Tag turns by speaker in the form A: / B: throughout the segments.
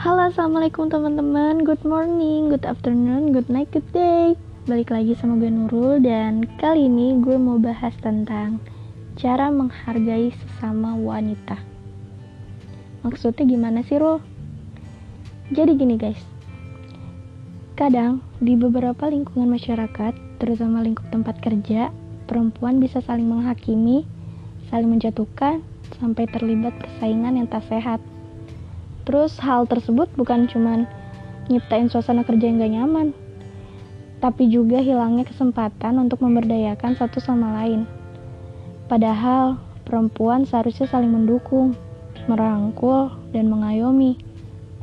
A: Halo assalamualaikum teman-teman. Good morning, good afternoon, good night, good day. Balik lagi sama gue Nurul Dan kali ini gue mau bahas tentang Cara menghargai sesama wanita. Maksudnya gimana sih Rul? Jadi gini guys. Kadang di beberapa lingkungan masyarakat Terutama lingkup tempat kerja Perempuan bisa saling menghakimi Saling menjatuhkan Sampai terlibat persaingan yang tak sehat Terus hal tersebut bukan cuman nyiptain suasana kerja yang gak nyaman, tapi juga hilangnya kesempatan untuk memberdayakan satu sama lain. Padahal perempuan seharusnya saling mendukung, merangkul, dan mengayomi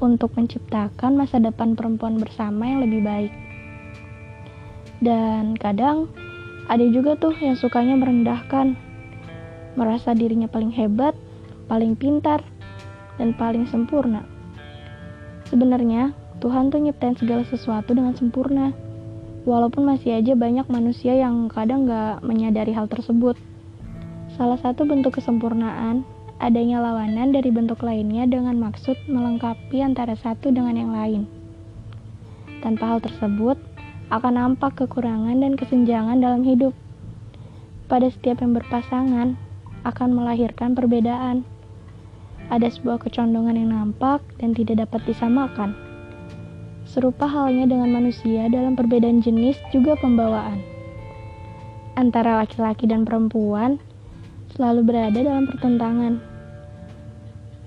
A: untuk menciptakan masa depan perempuan bersama yang lebih baik. Dan kadang ada juga tuh yang sukanya merendahkan, merasa dirinya paling hebat, paling pintar, dan paling sempurna. Sebenarnya, Tuhan tuh nyiptain segala sesuatu dengan sempurna. Walaupun masih aja banyak manusia yang kadang gak menyadari hal tersebut. Salah satu bentuk kesempurnaan adanya lawanan dari bentuk lainnya dengan maksud melengkapi antara satu dengan yang lain. Tanpa hal tersebut, akan nampak kekurangan dan kesenjangan dalam hidup. Pada setiap yang berpasangan, akan melahirkan perbedaan ada sebuah kecondongan yang nampak dan tidak dapat disamakan. Serupa halnya dengan manusia dalam perbedaan jenis juga pembawaan. Antara laki-laki dan perempuan selalu berada dalam pertentangan.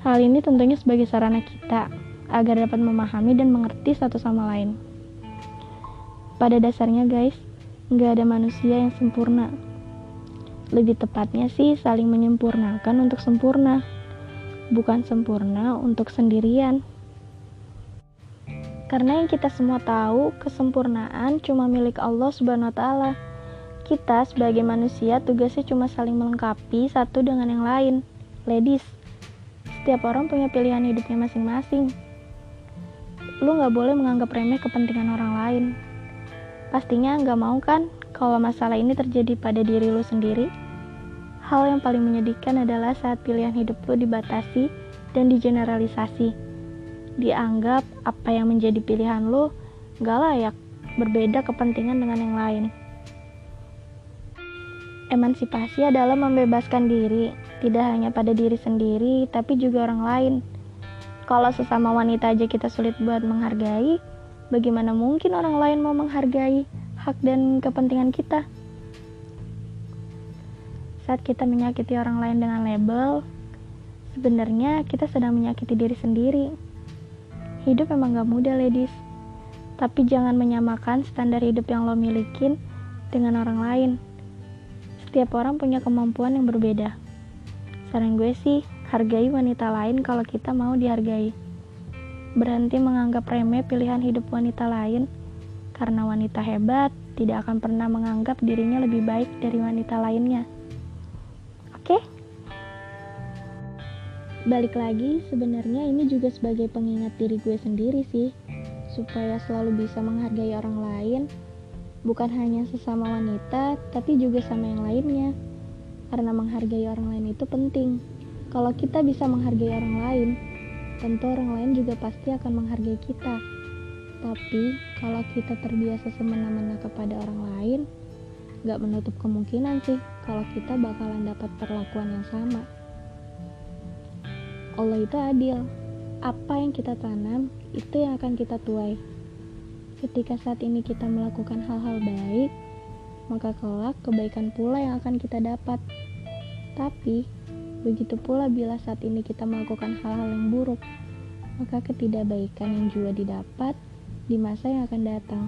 A: Hal ini tentunya sebagai sarana kita agar dapat memahami dan mengerti satu sama lain. Pada dasarnya guys, nggak ada manusia yang sempurna. Lebih tepatnya sih saling menyempurnakan untuk sempurna bukan sempurna untuk sendirian. Karena yang kita semua tahu, kesempurnaan cuma milik Allah Subhanahu wa taala. Kita sebagai manusia tugasnya cuma saling melengkapi satu dengan yang lain. Ladies, setiap orang punya pilihan hidupnya masing-masing. Lu nggak boleh menganggap remeh kepentingan orang lain. Pastinya nggak mau kan kalau masalah ini terjadi pada diri lu sendiri? Hal yang paling menyedihkan adalah saat pilihan hidup lo dibatasi dan digeneralisasi. Dianggap apa yang menjadi pilihan lo gak layak, berbeda kepentingan dengan yang lain. Emansipasi adalah membebaskan diri, tidak hanya pada diri sendiri, tapi juga orang lain. Kalau sesama wanita aja kita sulit buat menghargai, bagaimana mungkin orang lain mau menghargai hak dan kepentingan kita? Saat kita menyakiti orang lain dengan label, sebenarnya kita sedang menyakiti diri sendiri. Hidup memang gak mudah, ladies. Tapi jangan menyamakan standar hidup yang lo milikin dengan orang lain. Setiap orang punya kemampuan yang berbeda. Saran gue sih, hargai wanita lain kalau kita mau dihargai. Berhenti menganggap remeh pilihan hidup wanita lain, karena wanita hebat tidak akan pernah menganggap dirinya lebih baik dari wanita lainnya. Balik lagi, sebenarnya ini juga sebagai pengingat diri gue sendiri sih, supaya selalu bisa menghargai orang lain, bukan hanya sesama wanita, tapi juga sama yang lainnya. Karena menghargai orang lain itu penting. Kalau kita bisa menghargai orang lain, tentu orang lain juga pasti akan menghargai kita. Tapi kalau kita terbiasa semena-mena kepada orang lain, gak menutup kemungkinan sih kalau kita bakalan dapat perlakuan yang sama. Allah itu adil. Apa yang kita tanam, itu yang akan kita tuai. Ketika saat ini kita melakukan hal-hal baik, maka kelak kebaikan pula yang akan kita dapat. Tapi, begitu pula bila saat ini kita melakukan hal-hal yang buruk, maka ketidakbaikan yang juga didapat di masa yang akan datang.